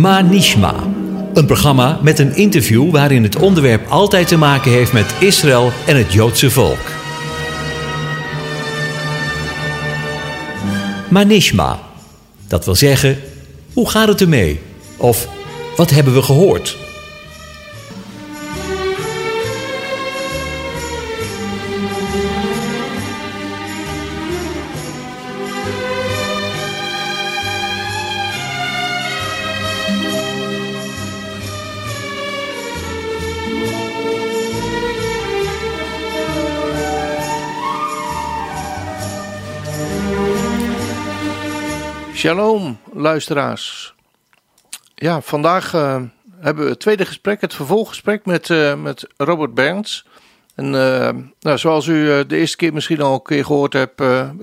Manishma. Een programma met een interview waarin het onderwerp altijd te maken heeft met Israël en het Joodse volk. Manishma. Dat wil zeggen, hoe gaat het ermee? Of wat hebben we gehoord? Shalom, luisteraars. Ja, vandaag uh, hebben we het tweede gesprek, het vervolggesprek met, uh, met Robert Berns. En uh, nou, zoals u de eerste keer misschien al een keer gehoord hebt,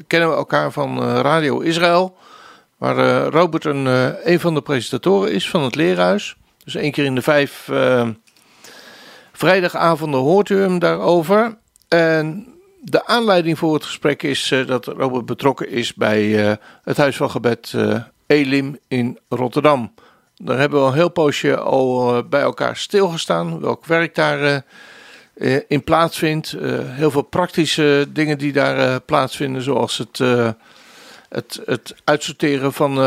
kennen we elkaar van Radio Israël. Waar Robert een, een van de presentatoren is van het Leerhuis. Dus één keer in de vijf vrijdagavonden hoort u hem daarover. En de aanleiding voor het gesprek is uh, dat Robert betrokken is bij uh, het Huis van Gebed uh, Elim in Rotterdam. Daar hebben we al een heel poosje al bij elkaar stilgestaan, welk werk daar in plaatsvindt. heel veel praktische dingen die daar plaatsvinden, zoals het, het, het uitsorteren van,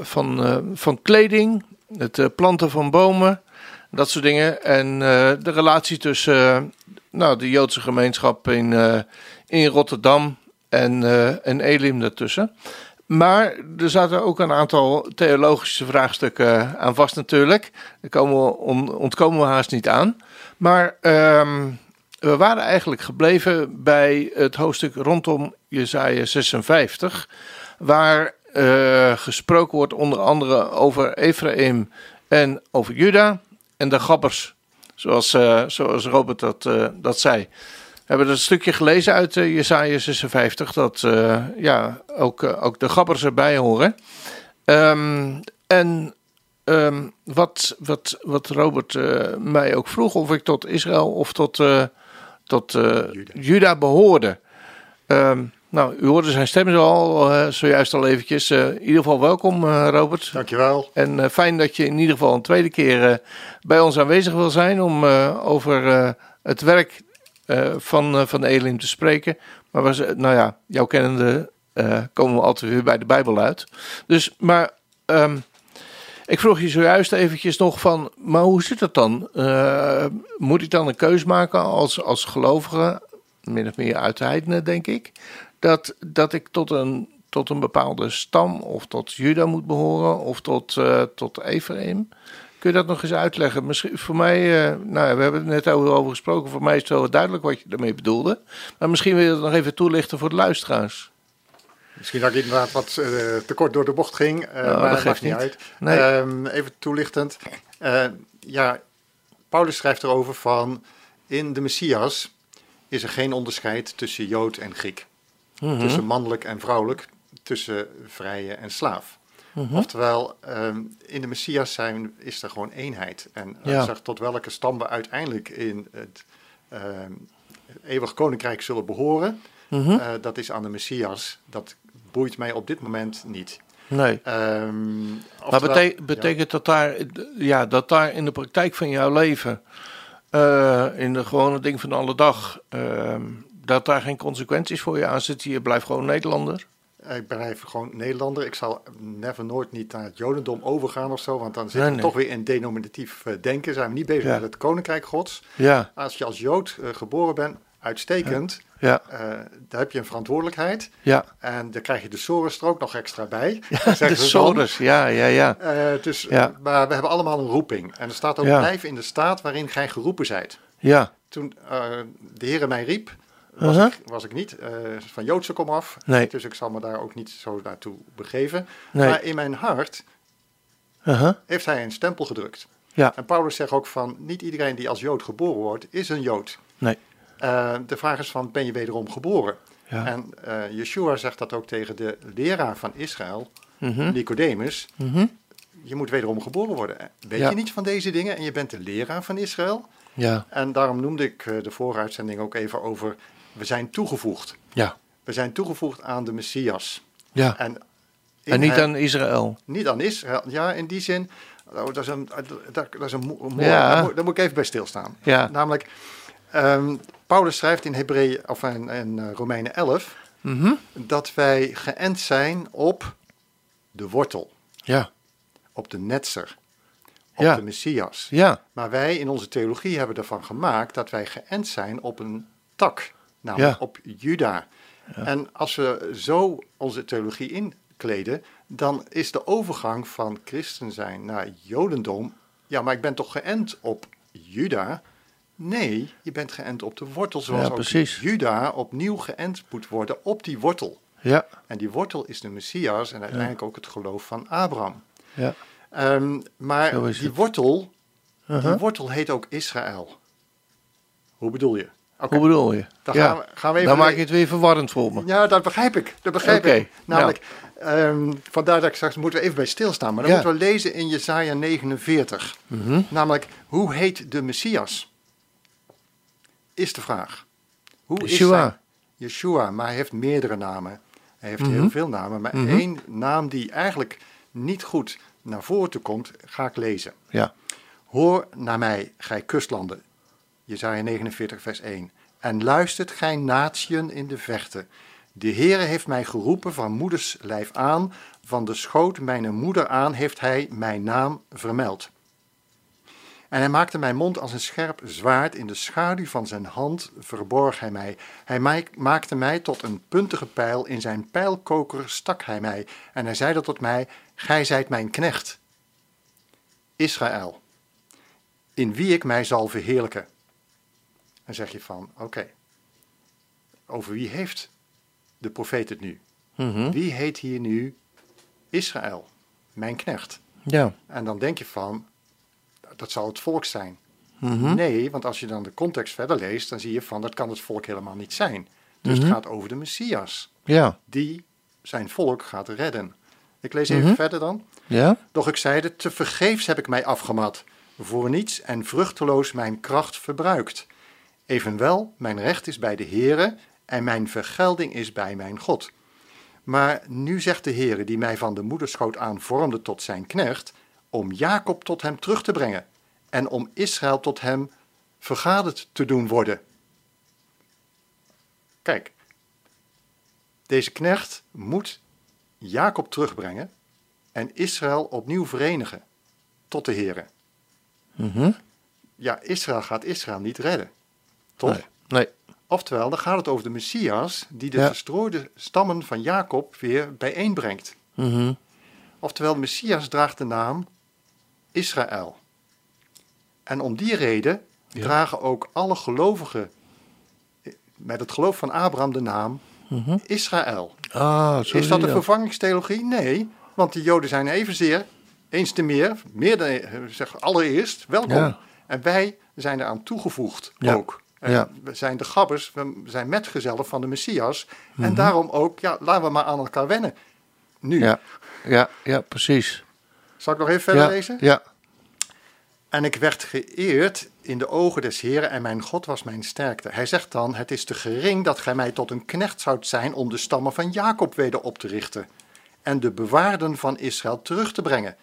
van, van kleding, het planten van bomen, dat soort dingen. En de relatie tussen nou, de Joodse gemeenschap in, uh, in Rotterdam en, uh, en Elim daartussen. Maar er zaten ook een aantal theologische vraagstukken aan vast natuurlijk. Daar komen we, ontkomen we haast niet aan. Maar um, we waren eigenlijk gebleven bij het hoofdstuk rondom Jezaja 56. Waar uh, gesproken wordt onder andere over Ephraim en over Juda en de gabbers Zoals, uh, zoals Robert dat, uh, dat zei. We hebben een stukje gelezen uit uh, Jesaja 56, dat ja, ook, ook de gabbers erbij horen. Um, en um, wat, wat, wat Robert mij ook vroeg, of ik tot Israël of tot, tot Juda. Juda behoorde. Um, nou, u hoorde zijn stem al, uh, zojuist al eventjes. Uh, in ieder geval welkom, uh, Robert. Dankjewel. En fijn dat je in ieder geval een tweede keer bij ons aanwezig wil zijn om over het werk van, van Elim te spreken. Maar was, nou ja, jouw kennende komen we altijd weer bij de Bijbel uit. Dus, maar um, ik vroeg je zojuist eventjes nog van, maar hoe zit het dan? moet ik dan een keus maken als, als gelovige min of meer uit de heidenen, denk ik dat, dat ik tot een, tot een bepaalde stam of tot Juda moet behoren of tot, uh, tot Ephraim. Kun je dat nog eens uitleggen? Misschien voor mij, uh, nou, we hebben het net over gesproken. Voor mij is het wel duidelijk wat je daarmee bedoelde. Maar misschien wil je het nog even toelichten voor de luisteraars. Misschien dat ik inderdaad wat uh, te kort door de bocht ging, uh, maar dat maakt niet uit. Nee. Um, even toelichtend. Ja, Paulus schrijft erover van in de Messias is er geen onderscheid tussen Jood en Griek. Mhm. tussen mannelijk en vrouwelijk, tussen vrije en slaaf. Mhm. Oftewel, um, in de Messias zijn, is er gewoon eenheid. En ja. zeg, tot welke stam we uiteindelijk in het uh, eeuwig koninkrijk zullen behoren, mhm. uh, dat is aan de Messias. Dat boeit mij op dit moment niet. Nee. Um, maar betek betekent dat, daar, ja, dat daar in de praktijk van jouw leven, uh, in de gewone ding van alle dag, ehm, dat daar geen consequenties voor je aan zitten. Je blijft gewoon Nederlander. Ik blijf gewoon Nederlander. Ik zal never nooit niet naar het Jodendom overgaan of zo. Want dan zitten we toch weer in denominatief uh, denken. Zijn we niet bezig met het Koninkrijk Gods. Ja. Als je als Jood uh, geboren bent, uitstekend. Ja. Uh, daar heb je een verantwoordelijkheid. Ja. En dan krijg je de Soros er ook nog extra bij. Ja, de Soros, ja, ja, ja. dus, ja. Maar we hebben allemaal een roeping. En er staat ook blijf in de staat waarin gij geroepen zijt. Ja. Toen de Heer mij riep, was, uh -huh. ik, was ik niet. Uh, van Joodse kom af. Nee. Dus ik zal me daar ook niet zo naartoe begeven. Nee. Maar in mijn hart uh -huh. heeft hij een stempel gedrukt. Ja. En Paulus zegt ook van, niet iedereen die als Jood geboren wordt, is een Jood. Nee. Uh, de vraag is van, ben je wederom geboren? Ja. En uh, Yeshua zegt dat ook tegen de leraar van Israël, mm -hmm. Nicodemus. Mm -hmm. Je moet wederom geboren worden. Weet Ja. je niet van deze dingen en je bent de leraar van Israël? Ja. En daarom noemde ik de vooruitzending ook even over we zijn toegevoegd. Ja. We zijn toegevoegd aan de Messias. Ja. En, En niet hem- aan Israël. niet aan Israël. Ja, in die zin, Oh, dat is een, dat, is een mooi. Daar, moet, ik even bij stilstaan. Ja. Namelijk, um, Paulus schrijft in Hebreeën of in, in uh, Romeinen 11 mm dat wij geënt zijn op de wortel. Ja. Op de netser. Op de Messias. Ja. Maar wij in onze theologie hebben ervan gemaakt dat wij geënt zijn op een tak. Namelijk op Juda. En als we zo onze theologie inkleden, dan is de overgang van christen zijn naar jodendom. Ja, maar ik ben toch geënt op Juda? Nee, je bent geënt op de wortel, zoals ja, ook Juda opnieuw geënt moet worden op die wortel. Ja. En die wortel is de Messias en uiteindelijk ook het geloof van Abraham. Ja. Um, maar die wortel, die uh-huh. wortel heet ook Israël. Hoe bedoel je? Hoe bedoel je? Dan, gaan we, gaan we even dan maak je het weer verwarrend voor me. Ja, dat begrijp ik. Dat begrijp ik. Namelijk, um, vandaar dat ik straks moeten we even bij stilstaan. Maar dan moeten we lezen in Jesaja 49. Mm Namelijk, hoe heet de Messias? Is de vraag. Hoe Yeshua. is Yeshua, maar hij heeft meerdere namen. Hij heeft heel mhm. veel namen, maar mm één naam die eigenlijk niet goed naar voren komt, ga ik lezen. Ja. Hoor naar mij, gij kustlanden, Jezaja 49, vers 1. En luistert gij natieën in de vechten. De Heere heeft mij geroepen van moeders lijf aan, van de schoot mijn moeder aan heeft hij mijn naam vermeld. En hij maakte mijn mond als een scherp zwaard, in de schaduw van zijn hand verborg hij mij. Hij maakte mij tot een puntige pijl, in zijn pijlkoker stak hij mij. En hij zeide tot mij, gij zijt mijn knecht. Israël, in wie ik mij zal verheerlijken. Dan zeg je van, oké, over wie heeft de profeet het nu? Mhm. Wie heet hier nu Israël, mijn knecht? Ja. En dan denk je van, dat zal het volk zijn. Mhm. Nee, want als je dan de context verder leest, dan zie je van, dat kan het volk helemaal niet zijn. Dus het mhm. gaat over de Messias, ja. die zijn volk gaat redden. Ik lees even verder dan. Ja? Doch ik zeide, te vergeefs heb ik mij afgemat, voor niets en vruchteloos mijn kracht verbruikt. Evenwel, mijn recht is bij de Heere en mijn vergelding is bij mijn God. Maar nu zegt de Heere, die mij van de moederschoot aan vormde tot zijn knecht, om Jacob tot hem terug te brengen en om Israël tot hem vergaderd te doen worden. Kijk, deze knecht moet Jacob terugbrengen en Israël opnieuw verenigen tot de Heere. Mm Ja, Israël gaat Israël niet redden. Toch? Nee. Oftewel, dan gaat het over de Messias die de verstrooide stammen van Jacob weer bijeenbrengt. Mm Oftewel, de Messias draagt de naam Israël. En om die reden dragen ook alle gelovigen met het geloof van Abraham de naam mhm. Israël. Ah, is dat een vervangingstheologie? Nee, want de Joden zijn evenzeer, eens te meer, meer dan, zeg, allereerst, welkom. En wij zijn eraan toegevoegd ook. Ja. We zijn de gabbers, we zijn metgezellen van de Messias. En mhm. daarom ook, ja, laten we maar aan elkaar wennen. Nu. Ja, ja, ja precies. Zal ik nog even verder lezen? Ja. En ik werd geëerd in de ogen des Heren en mijn God was mijn sterkte. Hij zegt dan, het is te gering dat gij mij tot een knecht zoudt zijn om de stammen van Jacob weder op te richten en de bewaarden van Israël terug te brengen.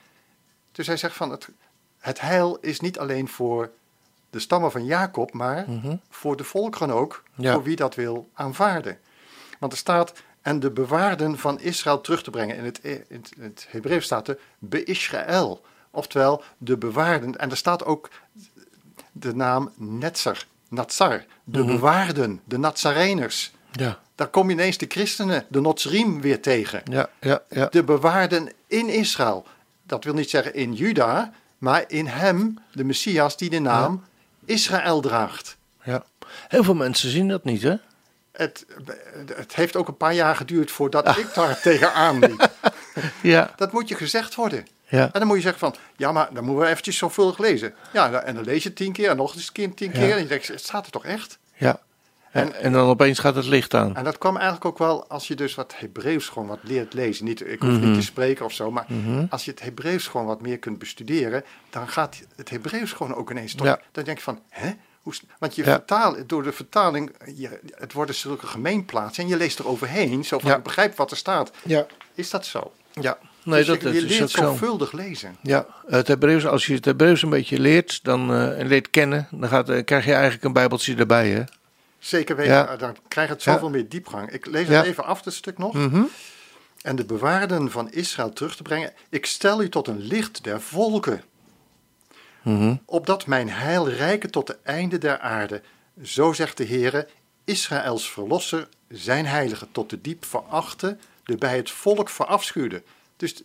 Dus hij zegt van, het, het heil is niet alleen voor de stammen van Jacob, maar mhm. voor de volkeren ook, voor wie dat wil aanvaarden. Want er staat, en de bewaarden van Israël terug te brengen. In het, in het Hebreeuws staat er Be-Israël, oftewel de bewaarden. En er staat ook de naam Netzer, Natsar, de mhm. bewaarden, de Nazareners. Ja. Daar kom je ineens de christenen, de Notsrim, weer tegen. Ja, ja, ja. De bewaarden in Israël. Dat wil niet zeggen in Juda, maar in hem, de Messias, die de naam Israël draagt. Ja, heel veel mensen zien dat niet, hè? Het, het heeft ook een paar jaar geduurd voordat ah. ik daar tegenaan liep. ja. Dat moet je gezegd worden. Ja. En dan moet je zeggen van, ja, maar dan moeten we eventjes zorgvuldig lezen. Ja, en dan lees je tien keer en nog eens keer tien keer. En je denkt, het staat er toch echt? Ja. En, en, dan opeens gaat het licht aan. En dat kwam eigenlijk ook wel als je dus wat Hebreeuws gewoon wat leert lezen. Niet, ik hoef niet mhm. te spreken of zo, maar mhm. als je het Hebreeuws gewoon wat meer kunt bestuderen, dan gaat het Hebreeuws gewoon ook ineens toch. Dan denk je van, hè? Hoe, want je vertaalt, door de vertaling, je, het worden zulke gemeenplaatsen en je leest er overheen, zo van ik begrijp wat er staat. Ja. Is dat zo? Ja. Nee, dus dat, je, je leert zorgvuldig lezen. Ja, het Hebreeuws, als je het Hebreeuws een beetje leert dan, uh, en leert kennen, dan gaat, uh, krijg je eigenlijk een bijbeltje erbij. Hè? Zeker weten, ja. dan krijg je het zoveel meer diepgang. Ik lees het even af, het stuk nog. Mm En de bewaarden van Israël terug te brengen. Ik stel u tot een licht der volken. Mm Opdat mijn heil rijke tot de einde der aarde. Zo zegt de Heere, Israëls verlosser, zijn heilige tot de diep verachte, de bij het volk verafschuwde. Dus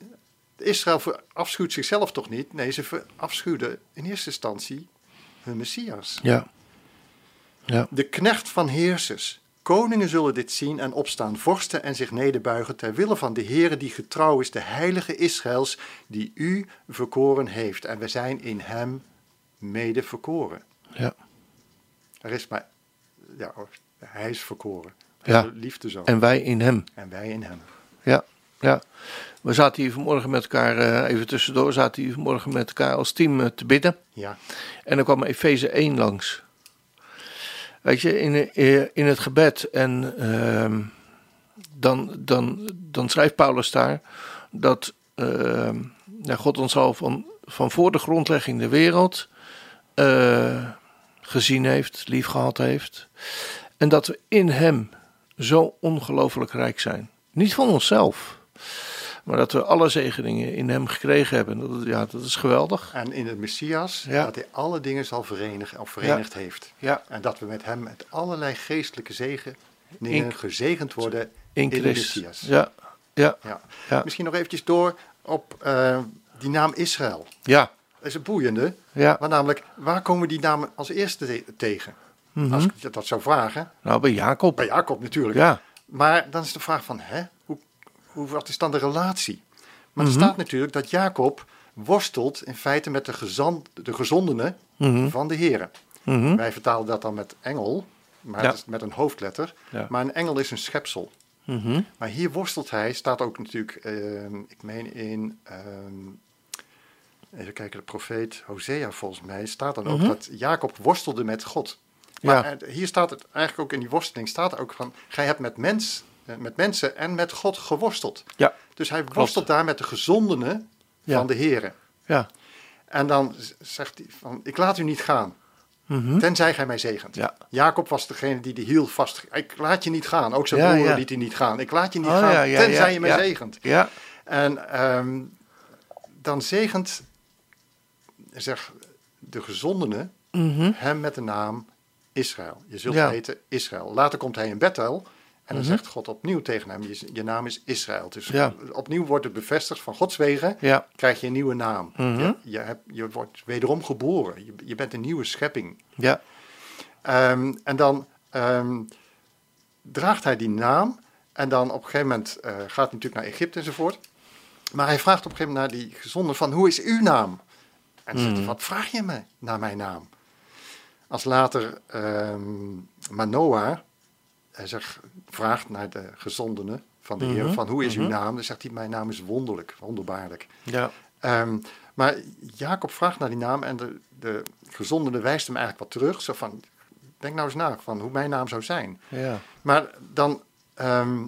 Israël verafschuwt zichzelf toch niet? Nee, ze verafschuwden in eerste instantie hun Messias. Ja. Ja. De knecht van heersers. Koningen zullen dit zien en opstaan, vorsten en zich nederbuigen ter wille van de Heere die getrouw is, de heilige Israëls, die u verkoren heeft. En we zijn in hem mede verkoren. Ja. Er is maar, ja, hij is verkoren. Ja. Liefde zo. En wij in hem. En wij in hem. Ja, ja. We zaten hier vanmorgen met elkaar, uh, even tussendoor, zaten hier vanmorgen met elkaar als team uh, te bidden. Ja. En dan kwam Efeze 1 langs. Weet je, in, eh, in het gebed. En uh, dan, dan, dan schrijft Paulus daar dat ja, God ons al van, van voor de grondlegging der wereld gezien heeft, lief gehad heeft. En dat we in Hem zo ongelooflijk rijk zijn. Niet van onszelf, maar dat we alle zegeningen in Hem gekregen hebben. Dat, ja, dat is geweldig. En in het Messias, dat Hij alle dingen zal verenigen, of verenigd heeft. Ja. En dat we met Hem met allerlei geestelijke zegeningen in, gezegend worden in, in de Messias. Ja. Ja. Ja. Misschien nog eventjes door op uh, die naam Israël. Ja. Dat is een boeiende. Ja. Maar namelijk, waar komen die namen als eerste te tegen? Mm -hmm. Als ik dat zou vragen. Nou, bij Jacob. Bij Jacob natuurlijk. Ja. Maar dan is de vraag van, hè, hoe, wat is dan de relatie? Maar mm -hmm. er staat natuurlijk dat Jacob worstelt in feite met de, gezand, de gezondenen mm -hmm. van de heren. Mhm. Wij vertalen dat dan met engel, maar Ja. het is met een hoofdletter. Ja. Maar een engel is een schepsel. Mhm. Maar hier worstelt hij, staat ook natuurlijk, ehm, ik meen in, ehm, even kijken, de profeet Hosea volgens mij, staat dan ook Mhm. dat Jacob worstelde met God. Maar Ja. eh, hier staat het eigenlijk ook in die worsteling, staat er ook van, gij hebt met, mens, met mensen en met God geworsteld. Ja. Dus hij worstelt daar met de gezondenen Ja. van de heren. Ja. En dan zegt hij van, ik laat u niet gaan, Mhm. tenzij gij mij zegent. Ja. Jacob was degene die de hiel vast... Ik laat je niet gaan. Ook zijn Ja, broer liet hij niet gaan. Ik laat je niet Oh, gaan, tenzij je mij zegent. Ja. En ehm, dan zegent, zeg, de gezondene Mhm. hem met de naam Israël. Je zult heten Israël. Later komt hij in Bethel en dan Mhm. zegt God opnieuw tegen hem, je, je naam is Israël. Dus Ja. opnieuw wordt het bevestigd van Gods wegen, Ja. krijg je een nieuwe naam. Mhm. je, je, wordt wederom geboren. Je, je bent een nieuwe schepping. Ja. Ehm, en dan ehm, draagt hij die naam. En dan op een gegeven moment eh, gaat hij natuurlijk naar Egypte enzovoort. Maar hij vraagt op een gegeven moment naar die gezonde van, hoe is uw naam? En zegt hij, wat vraag je me naar mijn naam? Als later ehm, Manoah hij zegt, vraagt naar de gezondene van de Heer, Mhm, van hoe is uw mhm. naam? Dan zegt hij, mijn naam is wonderlijk, wonderbaarlijk. Ja. Ehm, maar Jacob vraagt naar die naam en de, de gezondene wijst hem eigenlijk wat terug. Zo van, denk nou eens na van hoe mijn naam zou zijn. Ja. Maar dan, ehm,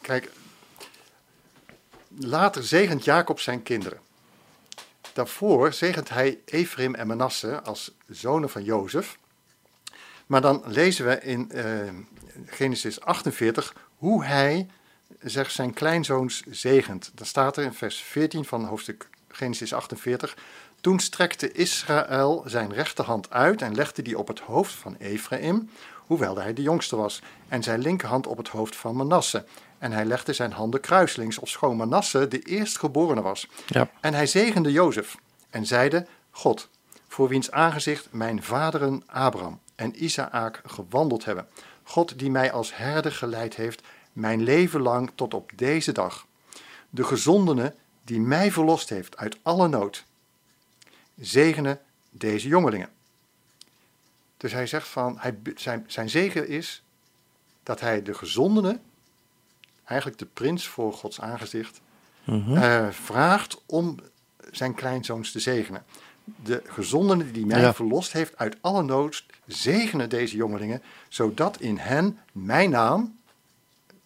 kijk, later zegent Jacob zijn kinderen. Daarvoor zegent hij Ephraim en Manasse als zonen van Jozef. Maar dan lezen we in eh, Genesis 48 hoe hij zegt zijn kleinzoons zegent. Dan staat er in vers 14 van hoofdstuk Genesis 48. Toen strekte Israël zijn rechterhand uit en legde die op het hoofd van Ephraim, hoewel hij de jongste was, en zijn linkerhand op het hoofd van Manasse. En hij legde zijn handen kruiselings, ofschoon Manasse de eerstgeborene was. Ja. En hij zegende Jozef en zeide, God, voor wiens aangezicht mijn vaderen Abraham en Isaak gewandeld hebben. God die mij als herder geleid heeft, mijn leven lang tot op deze dag. De gezondene die mij verlost heeft uit alle nood. Zegene deze jongelingen. Dus hij zegt van, hij, zijn, zijn zegen is dat hij de gezondene, eigenlijk de prins voor Gods aangezicht, Mhm. eh, vraagt om zijn kleinzoons te zegenen. De gezondene die mij Ja. verlost heeft uit alle nood, zegenen deze jongelingen, zodat in hen mijn naam,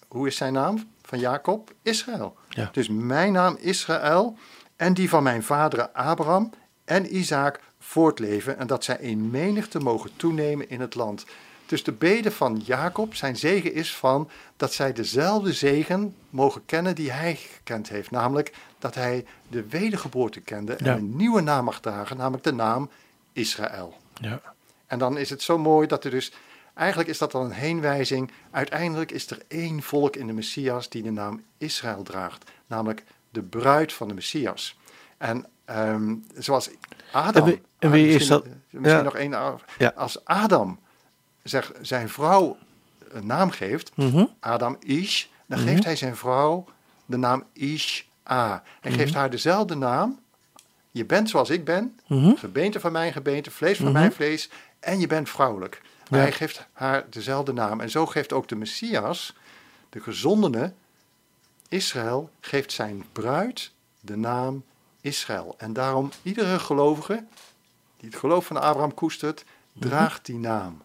hoe is zijn naam van van Jacob Israël. Dus mijn naam Israël en die van mijn vaderen Abraham en Isaac voortleven en dat zij in menigte mogen toenemen in het land. Dus de bede van Jacob, zijn zegen is van dat zij dezelfde zegen mogen kennen die hij gekend heeft. Namelijk dat hij de wedergeboorte kende en een nieuwe naam mag dragen, namelijk de naam Israël. Ja. En dan is het zo mooi dat er dus, eigenlijk is dat dan een heenwijzing. Uiteindelijk is er één volk in de Messias die de naam Israël draagt, namelijk de bruid van de Messias. En um, zoals Adam. En wie, is dat? Misschien nog één. Als Adam zeg, zijn vrouw een naam geeft, mhm. Adam Ish, dan mhm. geeft hij zijn vrouw de naam Ish-A. Hij geeft mhm. haar dezelfde naam. Je bent zoals ik ben, gebeente van mijn gebeente, vlees van mijn vlees, en je bent vrouwelijk. Hij geeft haar dezelfde naam. En zo geeft ook de Messias, de gezondene, Israël, geeft zijn bruid de naam Israël. En daarom iedere gelovige die het geloof van Abraham koestert, draagt die naam.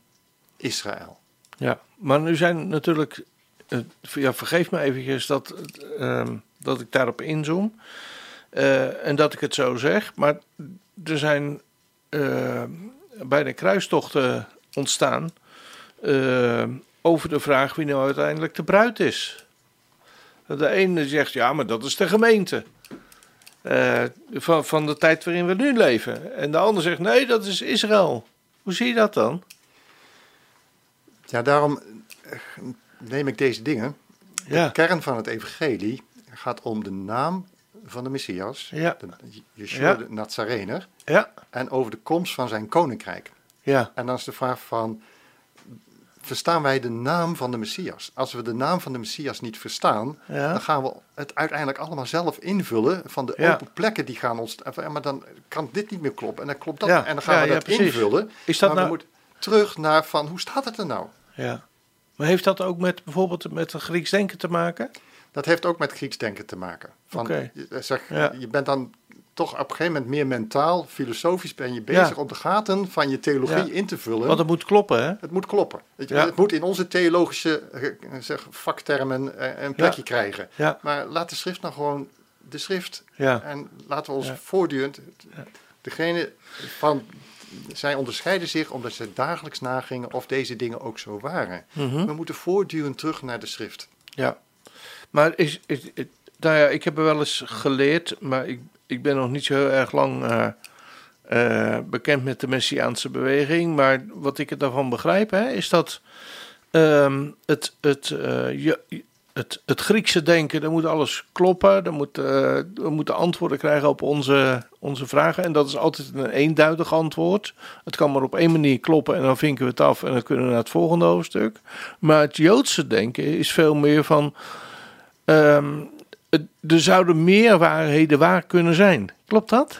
Israël. Ja, maar nu zijn natuurlijk, uh, ja, vergeef me eventjes dat, uh, dat ik daarop inzoom uh, en dat ik het zo zeg, maar er zijn uh, bij de kruistochten ontstaan over de vraag wie nou uiteindelijk de bruid is. De ene zegt ja, maar dat is de gemeente. van, van de tijd waarin we nu leven. En de ander zegt nee, dat is Israël. Hoe zie je dat dan? Ja, daarom eh, neem ik deze dingen. De kern van het evangelie gaat om de naam van de Messias, ja. de, Yeshua de Nazarener, ja. en over de komst van zijn koninkrijk. Ja. En dan is de vraag van, verstaan wij de naam van de Messias? Als we de naam van de Messias niet verstaan, dan gaan we het uiteindelijk allemaal zelf invullen van de open plekken die gaan ons... Maar dan kan dit niet meer kloppen en dan klopt dat. En dan gaan we dat invullen. Is dat maar nou... we moeten terug naar van, hoe staat het er nou? Ja. Maar heeft dat ook met bijvoorbeeld met het Grieks denken te maken? Dat heeft ook met Grieks denken te maken. Van, okay. zeg, je bent dan toch op een gegeven moment meer mentaal, filosofisch ben je bezig om de gaten van je theologie in te vullen. Want het moet kloppen, hè? Het moet kloppen. Het, het moet in onze theologische eh, zeg, vaktermen eh, een plekje krijgen. Maar laat de schrift nou gewoon de schrift. En laten we ons voortdurend, degene van zij onderscheiden zich omdat ze dagelijks nagingen of deze dingen ook zo waren. Mhm. We moeten voortdurend terug naar de schrift. Ja, maar is, is, nou ja, ik heb er wel eens geleerd, maar ik, ik ben nog niet zo heel erg lang uh, uh, bekend met de Messiaanse beweging. Maar wat ik er daarvan begrijp, hè, is dat um, het, het, uh, je, het, het Griekse denken, dan moet alles kloppen. Dan moet, uh, we moeten antwoorden krijgen op onze, onze vragen. En dat is altijd een eenduidig antwoord. Het kan maar op één manier kloppen en dan vinken we het af en dan kunnen we naar het volgende hoofdstuk. Maar het Joodse denken is veel meer van. Um, er zouden meer waarheden waar kunnen zijn. Klopt dat?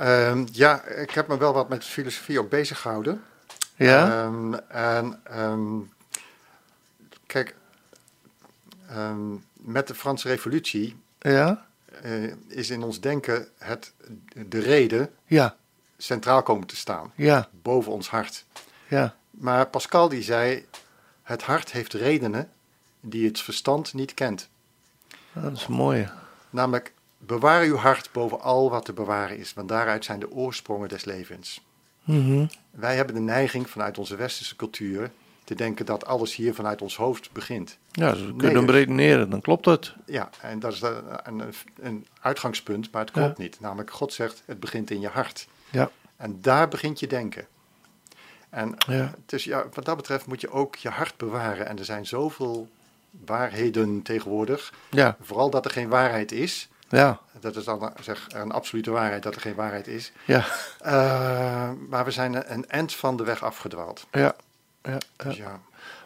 Um, ja, ik heb me wel wat met filosofie ook bezig gehouden. Ja. Um, en Ehm, met de Franse Revolutie ja? Uh, is in ons denken het, de reden ja. centraal komen te staan, ja. boven ons hart. Ja. Maar Pascal die zei, het hart heeft redenen die het verstand niet kent. Dat is mooi. Namelijk, bewaar uw hart boven al wat te bewaren is, want daaruit zijn de oorsprongen des levens. Mm -hmm. Wij hebben de neiging vanuit onze westerse cultuur te denken dat alles hier vanuit ons hoofd begint. Ja, dus we kunnen nee, dus- redeneren, dan klopt het. Ja, en dat is een, een uitgangspunt, maar het klopt niet. Namelijk, God zegt, het begint in je hart. Ja. En daar begint je denken. En ja. Dus ja, wat dat betreft moet je ook je hart bewaren. En er zijn zoveel waarheden tegenwoordig. Ja. Vooral dat er geen waarheid is. Ja. Dat is dan zeg, een absolute waarheid dat er geen waarheid is. Ja. Uh, maar we zijn een eind van de weg afgedwaald. Ja ja, dus ja.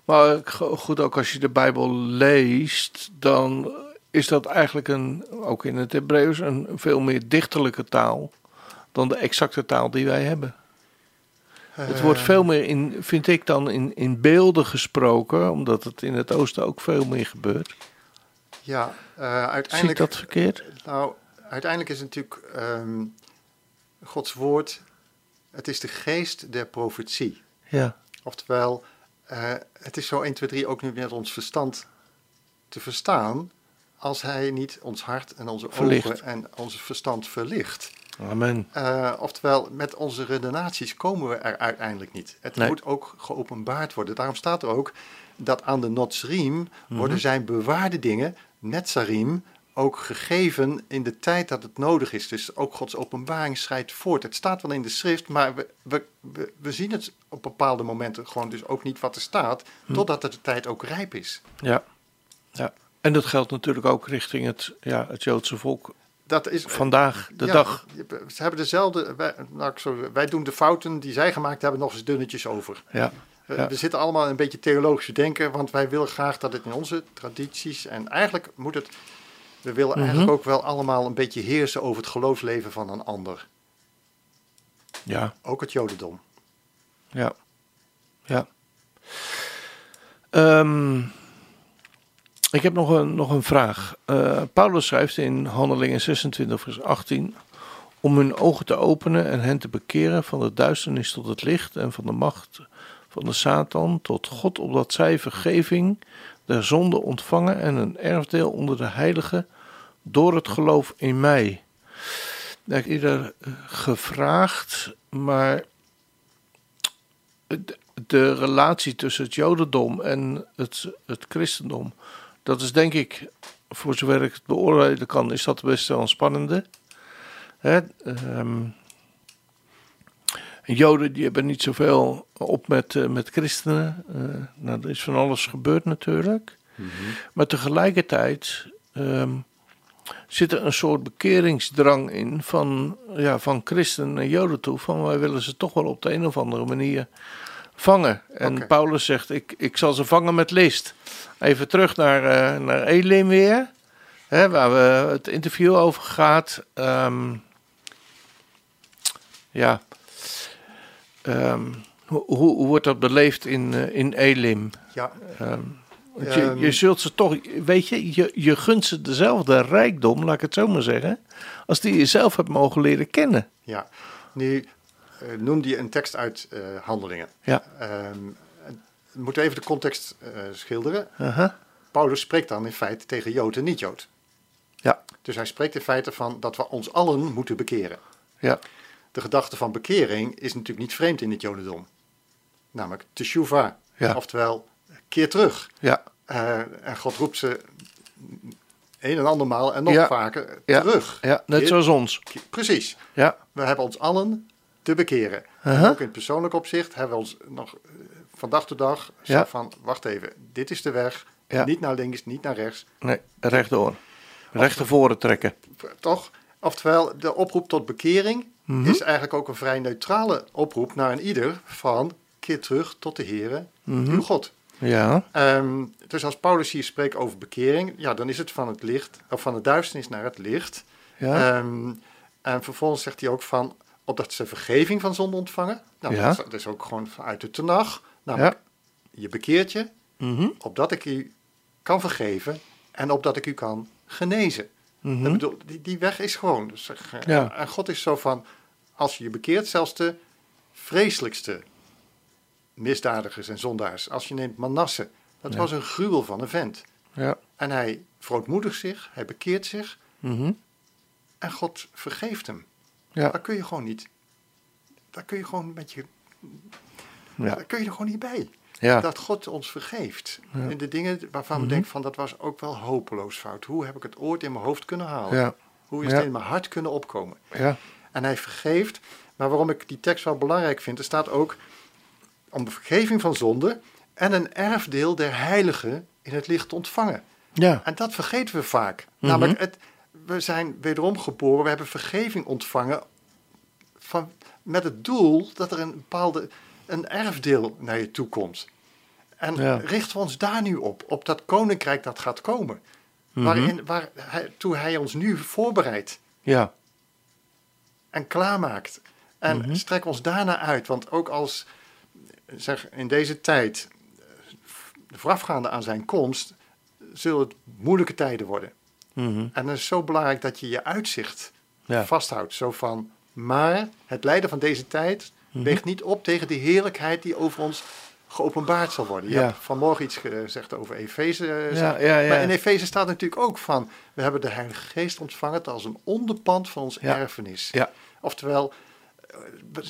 Maar goed, ook als je de Bijbel leest, dan is dat eigenlijk een, ook in het Hebreeuws, een veel meer dichterlijke taal dan de exacte taal die wij hebben. het wordt veel meer in, vind ik dan, in, in beelden gesproken, omdat het in het oosten ook veel meer gebeurt. Ja, uh, uiteindelijk. Zie ik dat verkeerd? Nou, uiteindelijk is het natuurlijk um, Gods woord, het is de geest der profetie. Ja. Oftewel, uh, het is zo 1, 2, 3 ook nu met ons verstand te verstaan als hij niet ons hart en onze ogen en ons verstand verlicht. Amen. Uh, oftewel, met onze redenaties komen we er uiteindelijk niet. Het moet ook geopenbaard worden. Daarom staat er ook dat aan de Notsriem mm worden zijn bewaarde dingen, Netzarim, ook gegeven in de tijd dat het nodig is. Dus ook Gods openbaring schrijdt voort. Het staat wel in de schrift, maar we, we, we, zien het op bepaalde momenten gewoon dus ook niet wat er staat, hm. totdat de tijd ook rijp is. Ja, ja. En dat geldt natuurlijk ook richting het, ja, het Joodse volk. Dat is vandaag de dag. Ze hebben dezelfde. Wij, nou, sorry, wij doen de fouten die zij gemaakt hebben nog eens dunnetjes over. Ja. Ja. We zitten allemaal een beetje theologisch te denken, want wij willen graag dat het in onze tradities en eigenlijk moet het we willen mhm. eigenlijk ook wel allemaal een beetje heersen over het geloofsleven van een ander. Ja. Ook het Jodendom. Ja. Ja. Um, ik heb nog een, nog een vraag. Uh, Paulus schrijft in Handelingen 26, vers 18. Om hun ogen te openen en hen te bekeren van de duisternis tot het licht en van de macht van de Satan tot God, opdat zij vergeving der zonde ontvangen en een erfdeel onder de heiligen door het geloof in mij. Heb ieder gevraagd, maar de relatie tussen het Jodendom en het, het christendom, dat is denk ik, voor zover ik het beoordelen kan, is dat best wel een spannende. Hè? Um, Joden die hebben niet zoveel op met, uh, met christenen. Uh, nou, er is van alles gebeurd natuurlijk. Mm -hmm. Maar tegelijkertijd um, zit er een soort bekeringsdrang in van, ja, van christenen en joden toe. Van wij willen ze toch wel op de een of andere manier vangen. En Paulus zegt, ik, ik zal ze vangen met list. Even terug naar, uh, naar Elim weer, hè, waar we het interview over gaat. Um, ja, um, hoe, hoe wordt dat beleefd in, uh, in Elim? Ja. Um, je, je, ehm, zult ze toch, weet je, je, je gunt ze dezelfde rijkdom, laat ik het zo maar zeggen, als die je zelf hebt mogen leren kennen. Ja, nu uh, noemde je een tekst uit uh, Handelingen. Ja. Um, we moeten even de context schilderen. -huh. Natuurlijk spreekt dan in feite tegen Jood en niet-Jood. Ja. Dus hij spreekt in feite van dat we ons allen moeten bekeren. Ja. De gedachte van bekering is natuurlijk niet vreemd in het Jodendom. Namelijk teshuva, ja. oftewel keer terug. Ja. Uh, en God roept ze een en andermaal en nog vaker terug. Ja, net zoals ons. precies. Ja. We hebben ons allen te bekeren. Uh -huh. Ook in het persoonlijk opzicht hebben we ons nog uh, van dag tot dag ja. van, wacht even, dit is de weg. Ja. Niet naar links, niet naar rechts. Nee, rechtdoor. Recht naar voren trekken. Toch? Oftewel, de oproep tot bekering mm -hmm. is eigenlijk ook een vrij neutrale oproep naar een ieder van keer terug tot de Heere, mm -hmm. uw God. Ja. Um, dus als Paulus hier spreekt over bekering, ja, dan is het van het licht, of van de duisternis naar het licht. Ja. Um, en vervolgens zegt hij ook van, opdat ze vergeving van zonde ontvangen. Nou, ja. dat, is, ook gewoon uit de tenag. Namelijk, ja. je bekeert je, mm -hmm. opdat ik u kan vergeven en opdat ik u kan genezen. Mm -hmm. bedoel, die, die weg is gewoon. Dus, ja. En God is zo van, als je je bekeert, zelfs de vreselijkste misdadigers en zondaars. Als je neemt Manasse, dat Ja. was een gruwel van een vent. Ja. En hij verootmoedigt zich, hij bekeert zich Mhm. en God vergeeft hem. Ja. Daar kun je gewoon niet. Daar kun je gewoon met je. Ja. Daar kun je er gewoon niet bij. Ja. Dat God ons vergeeft. Ja. In de dingen waarvan Mhm. we denken van dat was ook wel hopeloos fout. Hoe heb ik het ooit in mijn hoofd kunnen halen? Ja. Hoe is het in mijn hart kunnen opkomen? Ja. En hij vergeeft. Maar waarom ik die tekst wel belangrijk vind, er staat ook om de vergeving van zonde en een erfdeel der heiligen in het licht te ontvangen. Ja. En dat vergeten we vaak. Mhm. Namelijk, het, we zijn wederom geboren, we hebben vergeving ontvangen van, met het doel dat er een bepaalde een erfdeel naar je toe komt. En Ja. richten we ons daar nu op, op dat koninkrijk dat gaat komen. Mhm. Waarin, waar hij, toe hij ons nu voorbereidt Ja. En klaarmaakt. En Mhm. strek ons daarna uit. Want ook als, zeg, in deze tijd, eh, voorafgaande aan zijn komst, zullen het moeilijke tijden worden. Mhm. En het is zo belangrijk dat je je uitzicht Ja. vasthoudt. Zo van, maar het lijden van deze tijd Mhm. weegt niet op tegen de heerlijkheid die over ons geopenbaard zal worden. Je ja. hebt vanmorgen iets gezegd over Efeze. Ja, ja, maar in Efeze staat natuurlijk ook van... we hebben de Heilige Geest ontvangen als een onderpand van ons erfenis. Oftewel,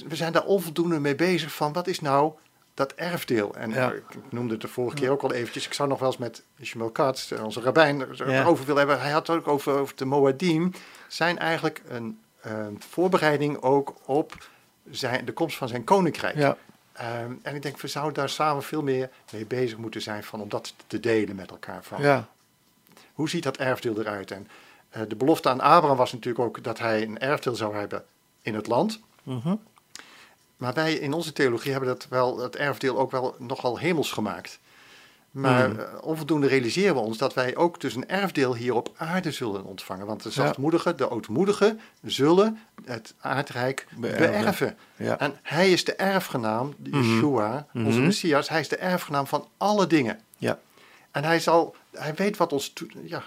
we zijn daar onvoldoende mee bezig van... wat is nou dat erfdeel. En ik noemde het de vorige keer ook al eventjes. Ik zou nog wel eens met Ishmael Katz, onze rabbijn, over willen hebben. Hij had het ook over, over de Moadim. Zijn eigenlijk een, een voorbereiding ook op zijn, de komst van zijn koninkrijk. Ja. Ehm, en ik denk, we zouden daar samen veel meer mee bezig moeten zijn van, om dat te delen met elkaar. Van. Ja. Hoe ziet dat erfdeel eruit? En uh, de belofte aan Abraham was natuurlijk ook dat hij een erfdeel zou hebben in het land. Uh maar wij in onze theologie hebben dat wel, het erfdeel ook wel nogal hemels gemaakt. Maar hmm. eh, onvoldoende realiseren we ons dat wij ook dus een erfdeel hier op aarde zullen ontvangen. Want de zachtmoedigen, de ootmoedigen, zullen het aardrijk beërven. Ja. En hij is de erfgenaam, mhm. Yeshua, onze mhm. Messias, hij is de erfgenaam van alle dingen. Ja. En hij, zal, hij weet wat ons... Ja,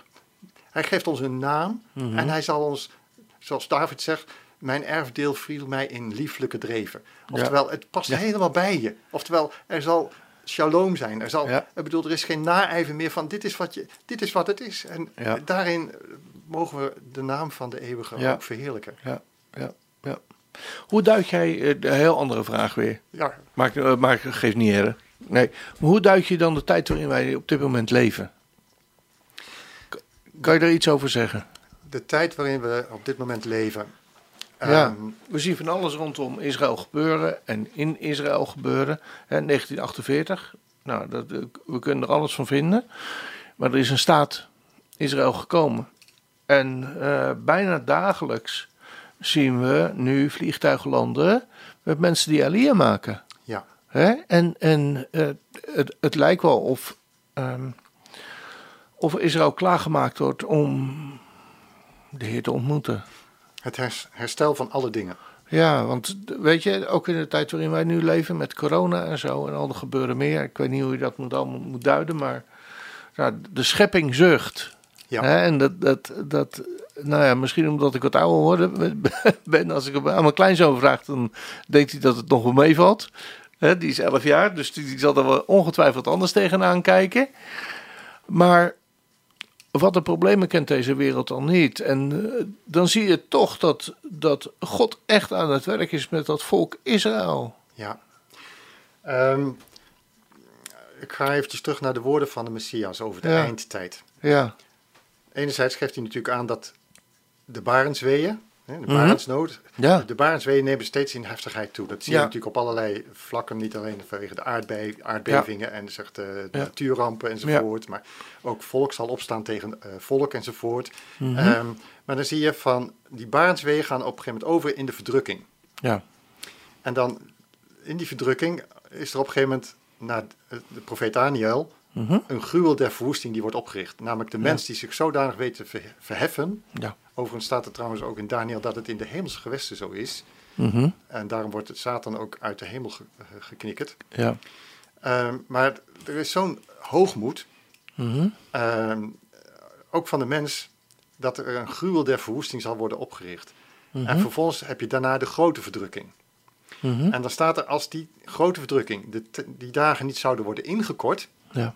hij geeft ons een naam mhm. en hij zal ons, zoals David zegt, mijn erfdeel viel mij in lieflijke dreven. Oftewel, het past helemaal bij je. Oftewel, er zal shalom zijn. Er, zal, ik bedoel, er is geen naijver meer van dit is wat, je, dit is wat het is. En daarin mogen we de naam van de eeuwige ook verheerlijken. Ja, ja, ja. Hoe duid jij, uh, een heel andere vraag weer. Ja. Maar, uh, maar geef niet her. Nee. Maar hoe duid je dan de tijd waarin wij op dit moment leven? Kan je daar iets over zeggen? De tijd waarin we op dit moment leven. Ja, ehm, we zien van alles rondom Israël gebeuren en in Israël gebeuren. Hè, 1948, nou, dat, we kunnen er alles van vinden. Maar er is een staat Israël gekomen. En uh, bijna dagelijks zien we nu vliegtuigen landen met mensen die Aliyah maken. Ja. Hè? En, en uh, het, het lijkt wel of, um, of Israël klaargemaakt wordt om de Heer te ontmoeten. Het herstel van alle dingen. Ja, want weet je, ook in de tijd waarin wij nu leven met corona en zo en al er gebeuren meer. Ik weet niet hoe je dat moet, allemaal moet duiden, maar nou, de schepping zucht. Ja. Hè, en dat, dat, dat, nou ja, misschien omdat ik wat ouder hoorde ben, als ik aan mijn kleinzoon vraag, dan denkt hij dat het nog wel meevalt. Hè, die is 11 jaar, dus die, die zal er wel ongetwijfeld anders tegenaan kijken. Maar wat de problemen kent deze wereld al niet. En uh, dan zie je toch dat, dat God echt aan het werk is met dat volk Israël. Ja. Um, ik ga eventjes terug naar de woorden van de Messias over de eindtijd. Ja. Enerzijds geeft hij natuurlijk aan dat de barensweeën, de mhm. barensnood. Ja. De barensweeën nemen steeds in heftigheid toe. Dat zie je natuurlijk op allerlei vlakken. Niet alleen vanwege de aardbevingen en zegt, uh, de natuurrampen enzovoort. Maar ook volk zal opstaan tegen uh, volk enzovoort. Mm maar dan zie je van die barensweeën gaan op een gegeven moment over in de verdrukking. Ja. En dan in die verdrukking is er op een gegeven moment naar de profeet Daniel mhm. een gruwel der verwoesting die wordt opgericht. Namelijk de mens die zich zodanig weet te verheffen. Ja. Overigens staat er trouwens ook in Daniel dat het in de hemelse gewesten zo is. Mhm. En daarom wordt het Satan ook uit de hemel ge geknikkerd. Ja. Ehm, maar er is zo'n hoogmoed, mhm. ehm, ook van de mens, dat er een gruwel der verwoesting zal worden opgericht. En vervolgens heb je daarna de grote verdrukking. En dan staat er, als die grote verdrukking, de die dagen niet zouden worden ingekort, ja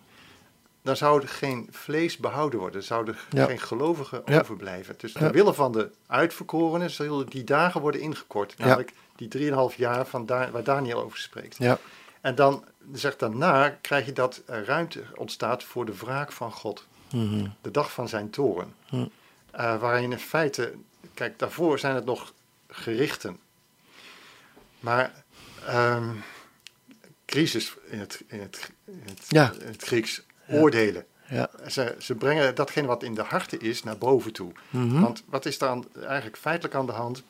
dan zou er geen vlees behouden worden. Zouden geen gelovigen overblijven. Dus ja. willen van de uitverkorenen zullen die dagen worden ingekort. Namelijk die 3,5 jaar van waar Daniel over spreekt. En dan zegt daarna krijg je dat er ruimte ontstaat voor de wraak van God. Mhm. De dag van zijn toren. Mm. Uh, waarin in feite, kijk, daarvoor zijn het nog gerichten. Maar um, crisis in het, in het, in het, in het Grieks oordelen. Ja. Ze, ze brengen datgene wat in de harten is naar boven toe. Mhm. Want wat is dan eigenlijk feitelijk aan de hand?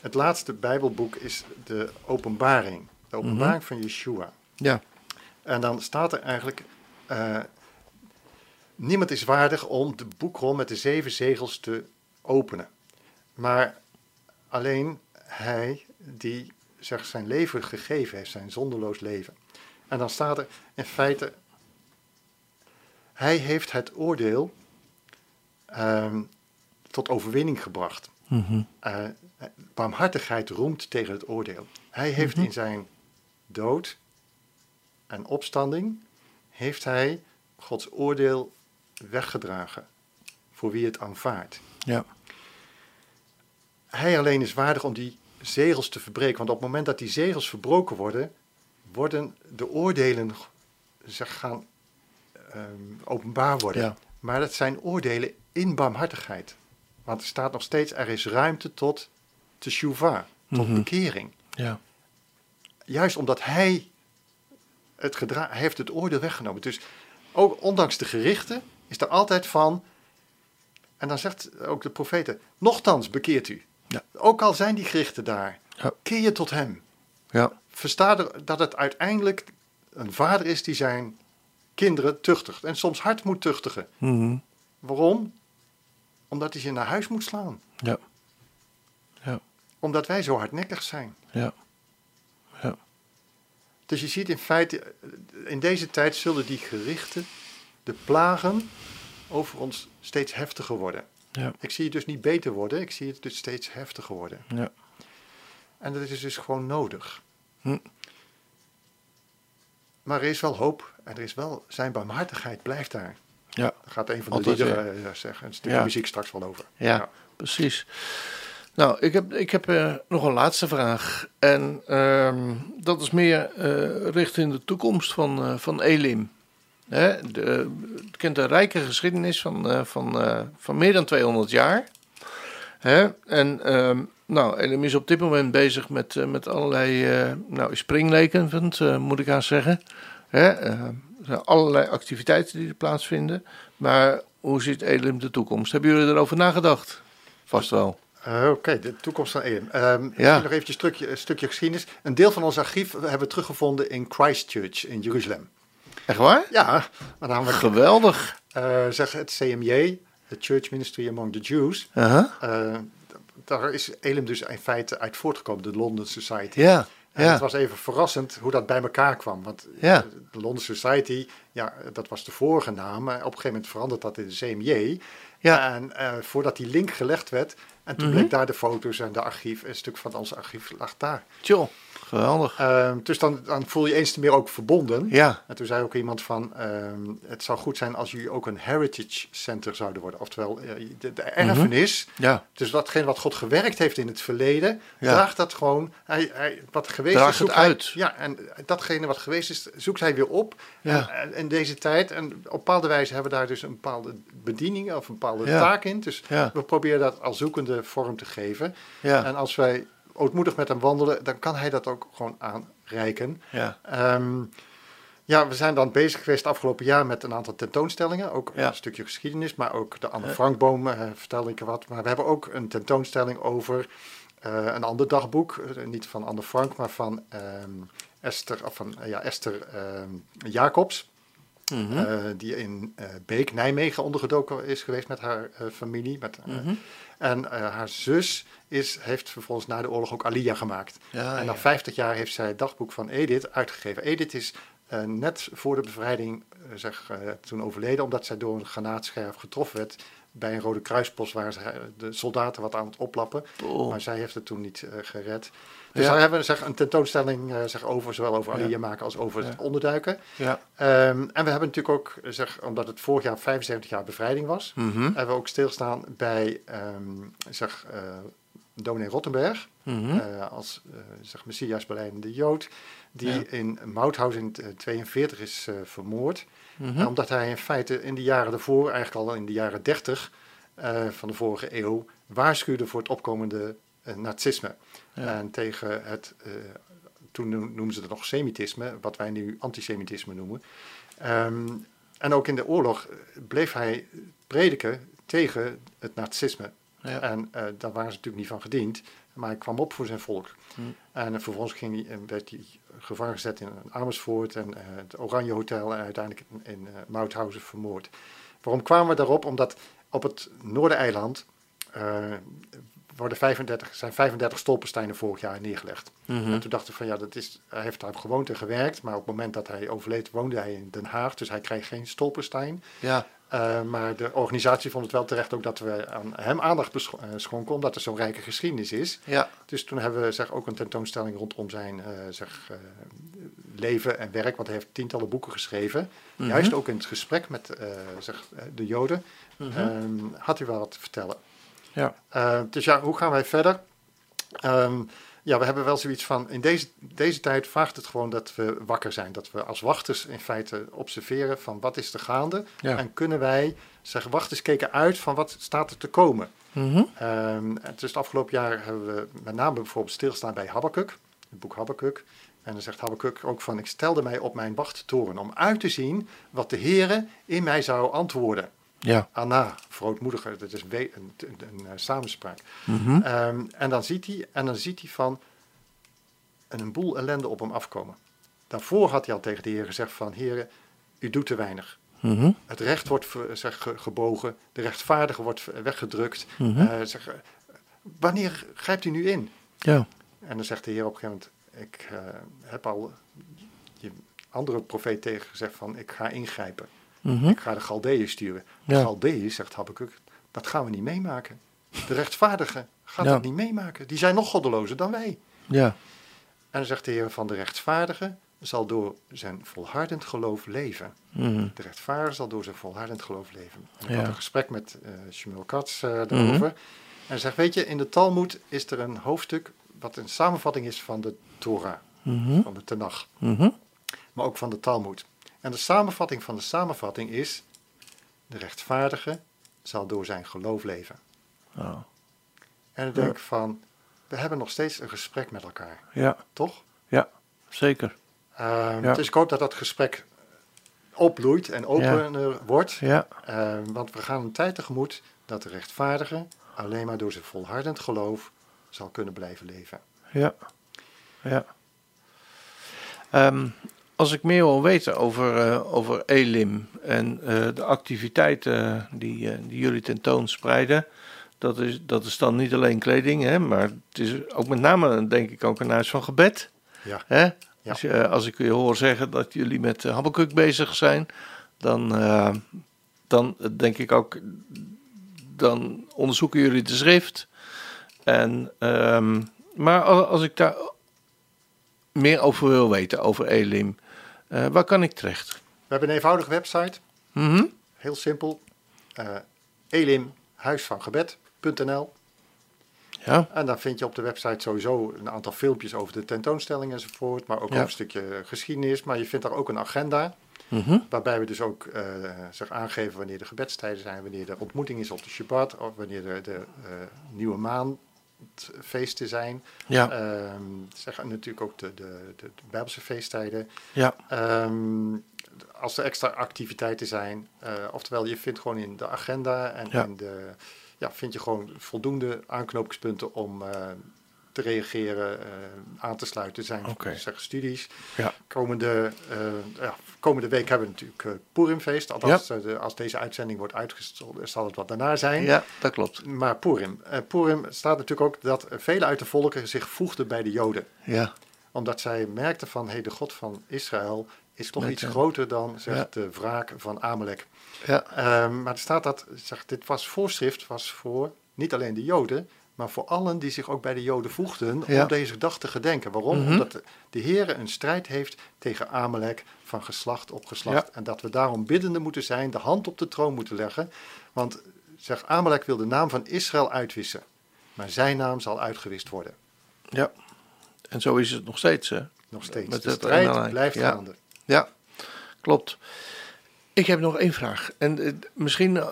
Het laatste Bijbelboek is de Openbaring. De Openbaring mhm. van Yeshua. Ja. En dan staat er eigenlijk: uh, Niemand is waardig om de boekrol met de zeven zegels te openen. Maar alleen hij die zeg, zijn leven gegeven heeft, zijn zonderloos leven. En dan staat er in feite hij heeft het oordeel ehm, tot overwinning gebracht. Mm barmhartigheid roemt tegen het oordeel. Hij heeft mhm. in zijn dood en opstanding heeft hij Gods oordeel weggedragen voor wie het aanvaardt. Ja. Hij alleen is waardig om die zegels te verbreken. Want op het moment dat die zegels verbroken worden, worden de oordelen zeg, gaan um, openbaar worden. Ja. Maar dat zijn oordelen in barmhartigheid. Want er staat nog steeds, er is ruimte tot teshuva, tot mm bekering. Ja. Juist omdat hij het gedra hij heeft het oordeel weggenomen. Dus ook ondanks de gerichten is er altijd van, en dan zegt ook de profeten, nochtans bekeert u. Ja. Ook al zijn die gerichten daar, ja. keer je tot hem. Ja. Versta dat het uiteindelijk een vader is die zijn kinderen tuchtigt. En soms hard moet tuchtigen. Mm Waarom? Omdat hij ze naar huis moet slaan. Ja. ja. Omdat wij zo hardnekkig zijn. Ja. ja. Dus je ziet in feite, in deze tijd zullen die gerichten, de plagen over ons steeds heftiger worden. Ja. Ik zie het dus niet beter worden, ik zie het dus steeds heftiger worden. Ja. En dat is dus gewoon nodig. Hm. Maar er is wel hoop en er is wel, zijn barmhartigheid blijft daar. Ja. Daar gaat een van de liederen uh, zeggen, een stukje muziek straks wel over. Ja, precies. Nou, ik heb, ik heb uh, nog een laatste vraag. En uh, dat is meer uh, richting de toekomst van, van Elim. Hè, de, het kent een rijke geschiedenis van, van, van meer dan 200 jaar. Hè? En ehm, nou, Elim is op dit moment bezig met, met allerlei nou, springleken, moet ik aan zeggen. Hè? er zijn allerlei activiteiten die er plaatsvinden. Maar hoe ziet Elim de toekomst? Hebben jullie erover nagedacht? Vast wel. Uh, Oké, de toekomst van Elim. Um, ja. Nog eventjes stukje, een stukje geschiedenis. Een deel van ons archief hebben we teruggevonden in Christchurch in Jeruzalem. Echt waar? Ja. Namelijk, Geweldig. Uh, zeg het CMJ, de Church Ministry Among the Jews. Uh -huh. uh, daar is Elim dus in feite uit voortgekomen, de London Society. Ja. En ja. het was even verrassend hoe dat bij elkaar kwam. Want ja. de London Society, ja, dat was de vorige naam. Maar op een gegeven moment veranderde dat in de CMJ. Ja. En uh, voordat die link gelegd werd, en toen mm -hmm. bleek daar de foto's en de archief, een stuk van ons archief lag daar. Tjoh, geweldig. Uh, dus dan, dan voel je eens te meer ook verbonden. Ja. En toen zei ook iemand van, uh, het zou goed zijn als jullie ook een heritage center zouden worden. Oftewel, eh, de, de erfenis. Mm -hmm. ja. Dus datgene wat God gewerkt heeft in het verleden, ja. draagt dat gewoon, hij, hij, wat geweest Draagt is, zoekt het uit. Hij, ja, en datgene wat geweest is, zoekt hij weer op. Ja. En, in deze tijd, en op bepaalde wijze hebben we daar dus een bepaalde bediening of een bepaalde ja. taak in. Dus ja. we proberen dat als zoekende vorm te geven. Ja. En als wij ootmoedig met hem wandelen, dan kan hij dat ook gewoon aanreiken. Ja. Um, ja, we zijn dan bezig geweest afgelopen jaar met een aantal tentoonstellingen. Ook ja. een stukje geschiedenis, maar ook de Anne Frankboom uh, vertelde ik wat. Maar we hebben ook een tentoonstelling over uh, een ander dagboek. Uh, niet van Anne Frank, maar van um, Esther, of van, ja, Esther Jacobs. Mm -hmm. uh, die in Beek, Nijmegen ondergedoken is geweest met haar familie. Met, mm -hmm. En haar zus is, heeft vervolgens na de oorlog ook Alia gemaakt. Ja, en na ja. 50 jaar heeft zij het dagboek van Edith uitgegeven. Edith is net voor de bevrijding zeg, toen overleden, omdat zij door een granaatscherf getroffen werd bij een Rode Kruispost waar ze de soldaten wat aan het oplappen. Oh. Maar zij heeft het toen niet gered. Dus ja. daar hebben we zeg, een tentoonstelling zeg, over, zowel over Alia ja. maken als over ja. het onderduiken. Ja. Um, en we hebben natuurlijk ook, zeg, omdat het vorig jaar 75 jaar bevrijding was, mm -hmm. hebben we ook stilstaan bij um, zeg, dominee Rottenberg, mm -hmm. uh, als zeg, Messias beleidende Jood, die Ja. in Mauthausen in 1942 is vermoord. Mhm. omdat hij in feite in de jaren daarvoor, eigenlijk al in de jaren 30 van de vorige eeuw, waarschuwde voor het opkomende nazisme. Ja. En tegen het, uh, toen noemden ze het nog semitisme, wat wij nu antisemitisme noemen. Um, en ook in de oorlog bleef hij prediken tegen het nazisme. Ja. En uh, daar waren ze natuurlijk niet van gediend, maar hij kwam op voor zijn volk. Hm. En uh, vervolgens ging hij, werd hij gevangen gezet in Amersfoort en het Oranje Hotel en uiteindelijk in, in Mauthausen vermoord. Waarom kwamen we daarop? Omdat op het Noordereiland worden 35, zijn 35 stolpersteinen vorig jaar neergelegd. Mm En toen dachten we van ja, dat is, hij heeft daar gewoond en gewerkt, maar op het moment dat hij overleed woonde hij in Den Haag, dus hij kreeg geen stolperstein. Ja. Uh, maar de organisatie vond het wel terecht ook dat we aan hem aandacht schonken, omdat er zo'n rijke geschiedenis is. Ja. Dus toen hebben we zeg, ook een tentoonstelling rondom zijn uh, zeg, uh, leven en werk, want hij heeft tientallen boeken geschreven. Mhm. Juist ook in het gesprek met zeg, de Joden mhm. ehm, had hij wel wat te vertellen. Ja. dus ja, hoe gaan wij verder? Um, ja, we hebben wel zoiets van, in deze, deze tijd vraagt het gewoon dat we wakker zijn. Dat we als wachters in feite observeren van wat is er gaande. En kunnen wij, zeggen wachters keken uit van wat staat er te komen. Mm -hmm. um, dus het afgelopen jaar hebben we met name bijvoorbeeld stilstaan bij Habakkuk, het boek Habakkuk. En dan zegt Habakkuk ook van, ik stelde mij op mijn wachttoren om uit te zien wat de Heere in mij zou antwoorden. Ja. Anna, verootmoediger, dat is een, een, een, een eh, samenspraak. Mhm. Ehm, en dan ziet hij, en dan ziet hij van een boel ellende op hem afkomen. Daarvoor had hij al tegen de Heer gezegd van, Heer, u doet te weinig. Mhm. Het recht wordt zeg, gebogen, de rechtvaardige wordt weggedrukt. Mm zeg, wanneer grijpt u nu in? Ja. En dan zegt de Heer op een gegeven moment, ik uh, heb al je andere profeet tegen gezegd van, ik ga ingrijpen. Mhm. Ik ga de Galdeeën sturen. De ja. Galdeeën, zegt Habakkuk, dat gaan we niet meemaken. De rechtvaardigen gaan dat niet meemaken. Die zijn nog goddelozer dan wij. Ja. En dan zegt de Heer van de rechtvaardige zal door zijn volhardend geloof leven. Mhm. De rechtvaardige zal door zijn volhardend geloof leven. En ik had een gesprek met uh, Shmuel Katz uh, daarover. Mhm. En hij zegt, weet je, in de Talmud is er een hoofdstuk wat een samenvatting is van de Torah, van de Tanach. Maar ook van de Talmud. En de samenvatting van de samenvatting is: de rechtvaardige zal door zijn geloof leven. Oh. En ik denk van, we hebben nog steeds een gesprek met elkaar. Ja. Toch? Ja, zeker. Um, Dus ik hoop dat dat gesprek opbloeit en opener wordt. Ja. Um, want we gaan een tijd tegemoet dat de rechtvaardige alleen maar door zijn volhardend geloof zal kunnen blijven leven. Ja. Ja. Um, als ik meer wil weten over, uh, over Elim en uh, de activiteiten die, uh, die jullie tentoonspreiden, dat is, dat is dan niet alleen kleding, hè, maar het is ook met name, denk ik, ook een huis van gebed. Ja. Hè? Ja. Dus, als ik je hoor zeggen dat jullie met Habakkuk bezig zijn, dan, dan denk ik ook, dan onderzoeken jullie de schrift. En, um, maar als ik daar meer over wil weten, over Elim, uh, waar kan ik terecht? We hebben een eenvoudige website. Mhm. Heel simpel. Uh, elimhuisvangebed.nl ja. En dan vind je op de website sowieso een aantal filmpjes over de tentoonstelling enzovoort. Maar ook ja. een stukje geschiedenis. Maar je vindt daar ook een agenda. Mhm. Waarbij we dus ook uh, zeg aangeven wanneer de gebedstijden zijn, wanneer de ontmoeting is op de Shabbat, of wanneer de, de uh, nieuwe maan feesten zijn. Ja. Um, zeg, natuurlijk ook de, de, de, Bijbelse feesttijden. Ja. Um, als er extra activiteiten zijn. Uh, oftewel, je vindt gewoon in de agenda en in de, ja, vind je gewoon voldoende aanknopingspunten om uh, te reageren, uh, aan te sluiten. zijn okay. zeg, studies. Ja. Komende, ja, komende week hebben we natuurlijk uh, Purimfeest. Althans, ja. als deze uitzending wordt uitgezonden, zal het wat daarna zijn. Ja, dat klopt. Maar Purim. Purim staat natuurlijk ook dat vele uit de volken zich voegden bij de Joden. Ja. Omdat zij merkten van, hé, hey, de God van Israël is toch iets groter dan zeg, de wraak van Amalek. Ja. Um, maar er staat dat, zeg, dit was voorschrift, was voor niet alleen de Joden, maar voor allen die zich ook bij de Joden voegden om deze dag te gedenken. Waarom? Mhm. Omdat de, de Heer een strijd heeft tegen Amalek van geslacht op geslacht. En dat we daarom biddende moeten zijn, de hand op de troon moeten leggen. Want zeg, Amalek wil de naam van Israël uitwissen, maar zijn naam zal uitgewist worden. Ja, en zo is het nog steeds. Hè? Nog steeds. Met de strijd blijft ja. gaande. Ja, klopt. Ik heb nog één vraag. En uh, misschien, uh,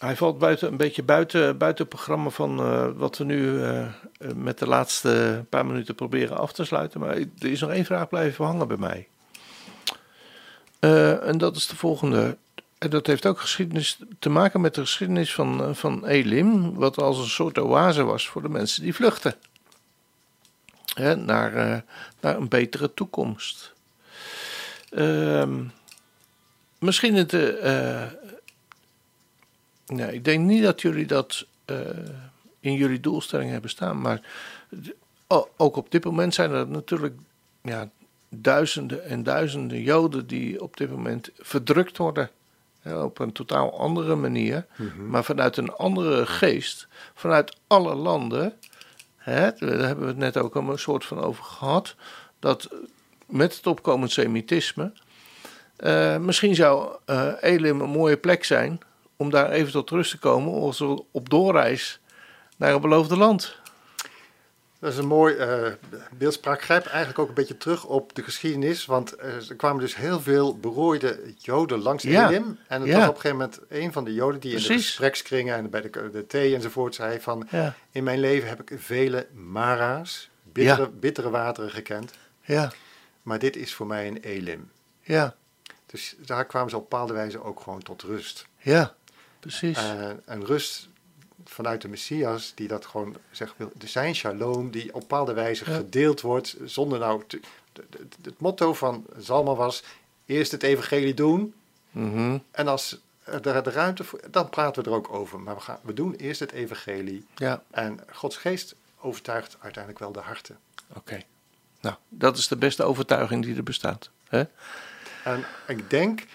hij valt buiten, een beetje buiten, buiten het programma van uh, wat we nu met de laatste paar minuten proberen af te sluiten. Maar er is nog één vraag blijven hangen bij mij. en dat is de volgende. En dat heeft ook geschiedenis te maken met de geschiedenis van, van Elim, wat als een soort oase was voor de mensen die vluchten. Hè, naar, naar een betere toekomst. Ehm misschien het. Nee, ik denk niet dat jullie dat uh, in jullie doelstelling hebben staan. Maar ook op dit moment zijn er natuurlijk ja, duizenden en duizenden Joden die op dit moment verdrukt worden. op een totaal andere manier, mm-hmm. maar vanuit een andere geest, vanuit alle landen. Hè, daar hebben we het net ook een soort van over gehad. Dat met het opkomend Semitisme. Uh, misschien zou uh, Elim een mooie plek zijn om daar even tot rust te komen als we op doorreis naar het beloofde land. Dat is een mooi uh, beeldspraak. Grijp eigenlijk ook een beetje terug op de geschiedenis. Want er kwamen dus heel veel berooide Joden langs Elim. En het was op een gegeven moment een van de Joden die in de gesprekskringen en bij de, de thee enzovoort zei van... In mijn leven heb ik vele mara's, bittere, bittere wateren gekend. Ja. Maar dit is voor mij een Elim. Ja. Dus daar kwamen ze op bepaalde wijze ook gewoon tot rust. Ja, precies. en rust vanuit de Messias, die dat gewoon zegt, de zijn shalom, die op bepaalde wijze gedeeld wordt, zonder nou... het motto van Zalma was, eerst het evangelie doen, mhm. en als er de ruimte voor, dan praten we er ook over. Maar we, gaan, we doen eerst het evangelie. Ja. En Gods geest overtuigt uiteindelijk wel de harten. Oké. Nou, dat is de beste overtuiging die er bestaat. Hè? En ik denk,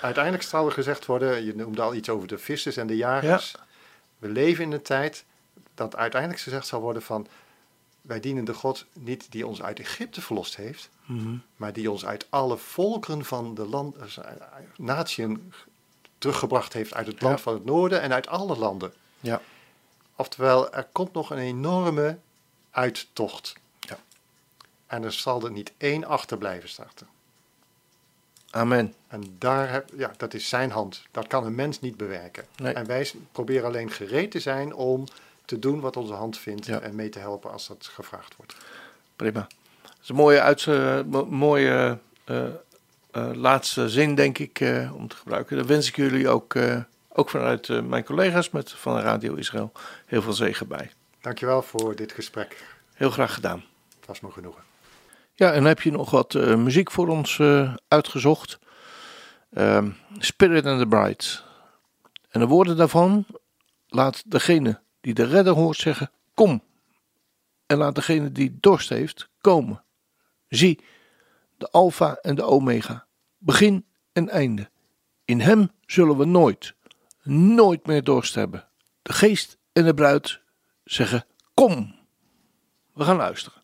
uiteindelijk zal er gezegd worden, je noemde al iets over de vissers en de jagers. Ja. We leven in een tijd dat uiteindelijk gezegd zal worden van wij dienen de God niet die ons uit Egypte verlost heeft, mhm. maar die ons uit alle volkeren van de land, uh, teruggebracht heeft uit het land van het noorden en uit alle landen. Ja. Oftewel, er komt nog een enorme uittocht. Ja. En er zal er niet één achterblijven starten. Amen. En daar heb, ja, dat is zijn hand. Dat kan een mens niet bewerken. En wij proberen alleen gereed te zijn om te doen wat onze hand vindt en mee te helpen als dat gevraagd wordt. Prima. Dat is een mooie, uit, mooie uh, uh, laatste zin, denk ik, uh, om te gebruiken. Dan wens ik jullie ook, ook vanuit mijn collega's met, van Radio Israël heel veel zegen bij. Dankjewel voor dit gesprek. Heel graag gedaan. Het was me genoegen. Ja, en heb je nog wat uh, muziek voor ons uh, uitgezocht? Uh, Spirit and the Bride. En de woorden daarvan laat degene die de redder hoort zeggen: Kom. En laat degene die dorst heeft komen. Zie, de Alpha en de Omega, begin en einde. In hem zullen we nooit, nooit meer dorst hebben. De geest en de bruid zeggen: Kom. We gaan luisteren.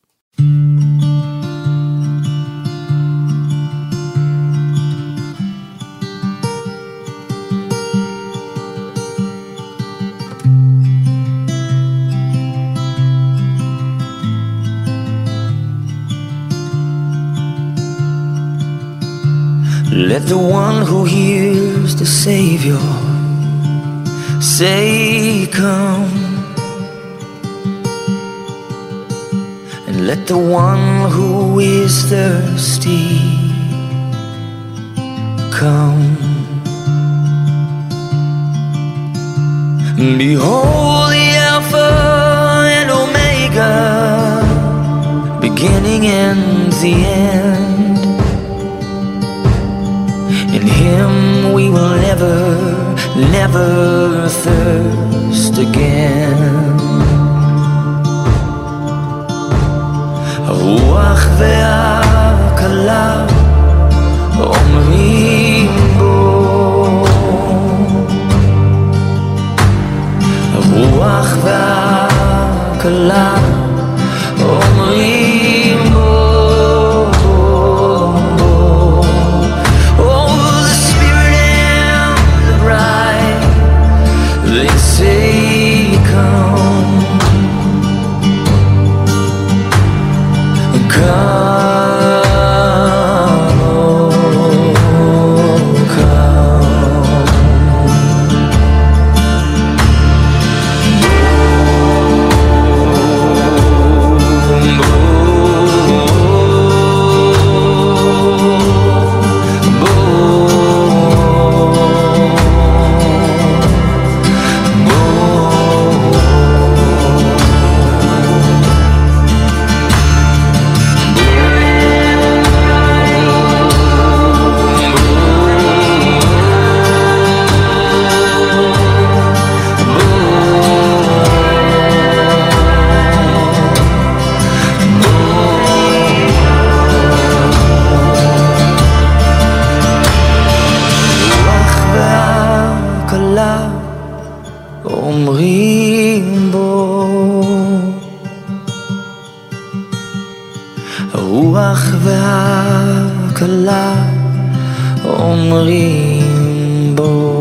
Let the one who hears the Savior say, Come. And let the one who is thirsty come. Behold the Alpha and Omega, beginning and the end In Him we will never, never thirst again. הרוח והכלה והקלה אומרים בו